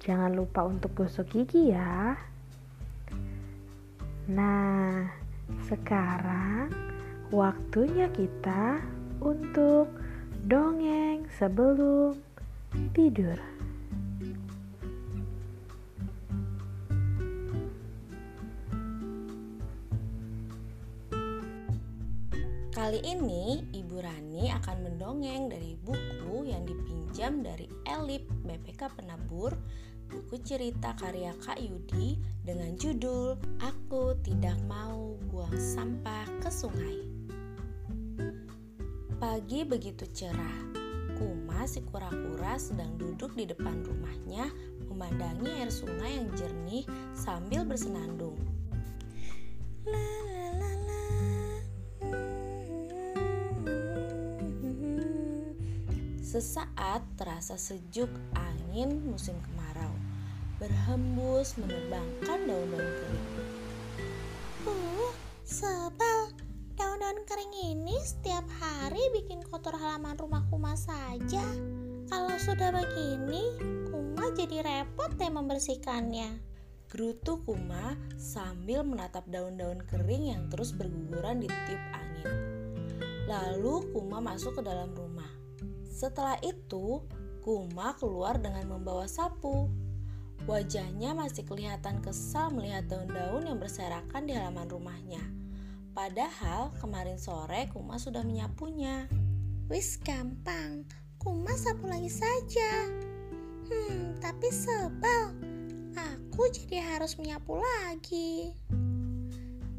Jangan lupa untuk gosok gigi ya. Nah, sekarang waktunya kita untuk dongeng sebelum tidur. Kali ini Ibu Rani akan mendongeng dari buku yang dipinjam dari Elip BPK Penabur buku cerita karya Kak Yudi dengan judul Aku Tidak Mau Buang Sampah ke Sungai. Pagi begitu cerah, Kuma si kura-kura sedang duduk di depan rumahnya memandangi air sungai yang jernih sambil bersenandung. Sesaat terasa sejuk angin musim kemarau berhembus menerbangkan daun-daun kering. Uh, sebel. Daun-daun kering ini setiap hari bikin kotor halaman rumah Kuma saja. Kalau sudah begini, Kuma jadi repot deh membersihkannya. Gerutu Kuma sambil menatap daun-daun kering yang terus berguguran di tiup angin. Lalu Kuma masuk ke dalam rumah. Setelah itu, Kuma keluar dengan membawa sapu. Wajahnya masih kelihatan kesal melihat daun-daun yang berserakan di halaman rumahnya. Padahal kemarin sore Kuma sudah menyapunya. Wis gampang, Kuma sapu lagi saja. Hmm, tapi sebel. Aku jadi harus menyapu lagi.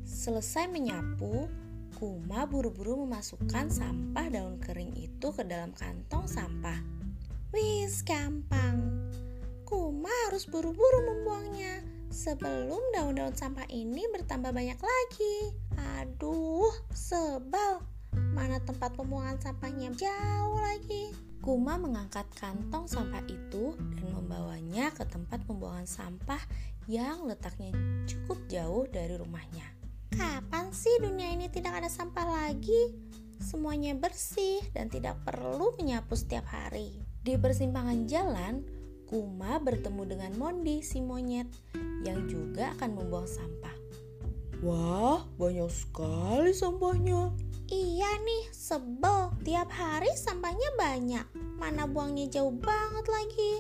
Selesai menyapu, Kuma buru-buru memasukkan sampah daun kering itu ke dalam kantong sampah. Wis gampang. Harus buru-buru membuangnya sebelum daun-daun sampah ini bertambah banyak lagi. Aduh, sebal. Mana tempat pembuangan sampahnya jauh lagi. Kuma mengangkat kantong sampah itu dan membawanya ke tempat pembuangan sampah yang letaknya cukup jauh dari rumahnya. Kapan sih dunia ini tidak ada sampah lagi? Semuanya bersih dan tidak perlu menyapu setiap hari. Di persimpangan jalan, Kuma bertemu dengan Mondi si monyet yang juga akan membuang sampah. Wah, banyak sekali sampahnya. Iya nih, sebel. Tiap hari sampahnya banyak. Mana buangnya jauh banget lagi.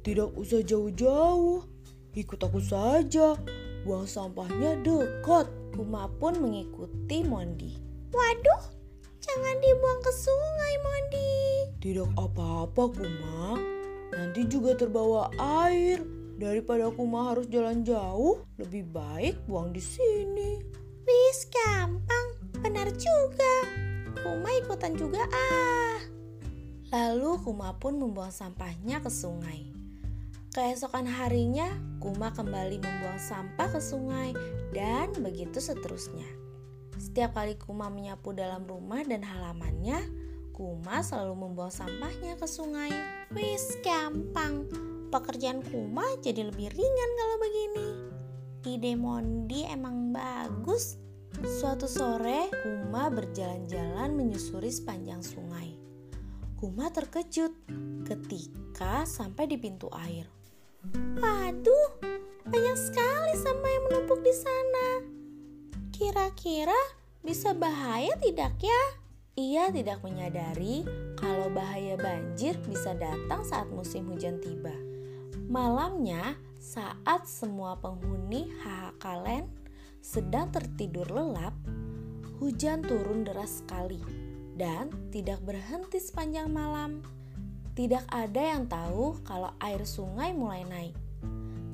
Tidak usah jauh-jauh. Ikut aku saja. Buang sampahnya dekat. Kuma pun mengikuti Mondi. Waduh, jangan dibuang ke sungai, Mondi. Tidak apa-apa, Kuma. Nanti juga terbawa air. Daripada Kuma harus jalan jauh, lebih baik buang di sini. Wis gampang, benar juga. Kuma ikutan juga ah. Lalu Kuma pun membuang sampahnya ke sungai. Keesokan harinya, Kuma kembali membuang sampah ke sungai dan begitu seterusnya. Setiap kali Kuma menyapu dalam rumah dan halamannya, Kuma selalu membuang sampahnya ke sungai. Wis gampang. Pekerjaan Kuma jadi lebih ringan kalau begini. Ide Mondi emang bagus. Suatu sore, Kuma berjalan-jalan menyusuri sepanjang sungai. Kuma terkejut ketika sampai di pintu air. Waduh, banyak sekali sampah yang menumpuk di sana. Kira-kira bisa bahaya tidak ya? Ia tidak menyadari kalau bahaya banjir bisa datang saat musim hujan tiba. Malamnya, saat semua penghuni Hahakalen sedang tertidur lelap, hujan turun deras sekali dan tidak berhenti sepanjang malam. Tidak ada yang tahu kalau air sungai mulai naik.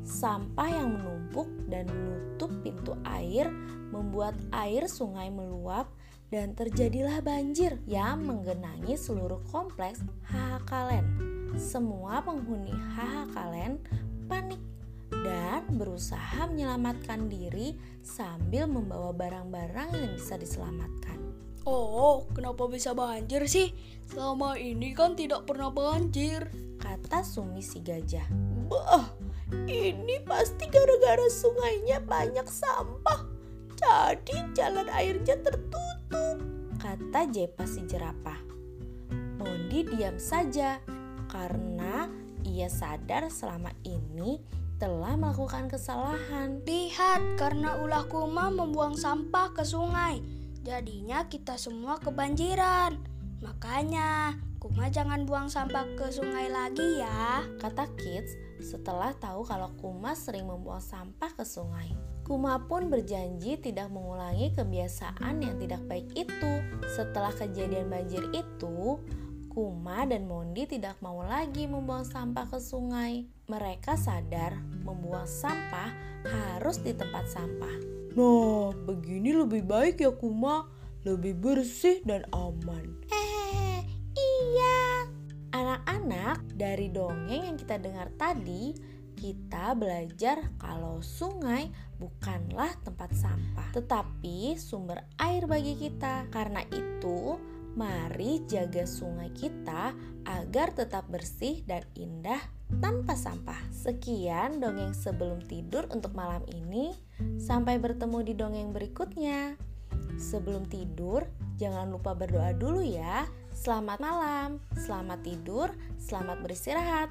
Sampah yang menumpuk dan menutup pintu air membuat air sungai meluap dan terjadilah banjir yang menggenangi seluruh kompleks Hahakalen. Semua penghuni Hahakalen panik berusaha menyelamatkan diri sambil membawa barang-barang yang bisa diselamatkan. Oh, kenapa bisa banjir sih? Selama ini kan tidak pernah banjir. Kata Sumi si gajah. Bah, ini pasti gara-gara sungainya banyak sampah. Jadi jalan airnya tertutup. Kata Jepa si jerapah. Mondi diam saja karena ia sadar selama ini telah melakukan kesalahan. Lihat, karena ulah kuma membuang sampah ke sungai. Jadinya kita semua kebanjiran. Makanya, kuma jangan buang sampah ke sungai lagi ya. Kata Kids setelah tahu kalau Kuma sering membuang sampah ke sungai. Kuma pun berjanji tidak mengulangi kebiasaan yang tidak baik itu. Setelah kejadian banjir itu, Kuma dan Mondi tidak mau lagi membuang sampah ke sungai. Mereka sadar membuang sampah harus di tempat sampah. Nah, begini lebih baik ya Kuma. Lebih bersih dan aman. Eh, iya. Anak-anak, dari dongeng yang kita dengar tadi, belajar kalau sungai bukanlah tempat sampah, tetapi sumber air bagi kita. Karena itu, mari jaga sungai kita agar tetap bersih dan indah tanpa sampah. Sekian dongeng sebelum tidur untuk malam ini. Sampai bertemu di dongeng berikutnya. Sebelum tidur, jangan lupa berdoa dulu ya. Selamat malam, selamat tidur, selamat beristirahat.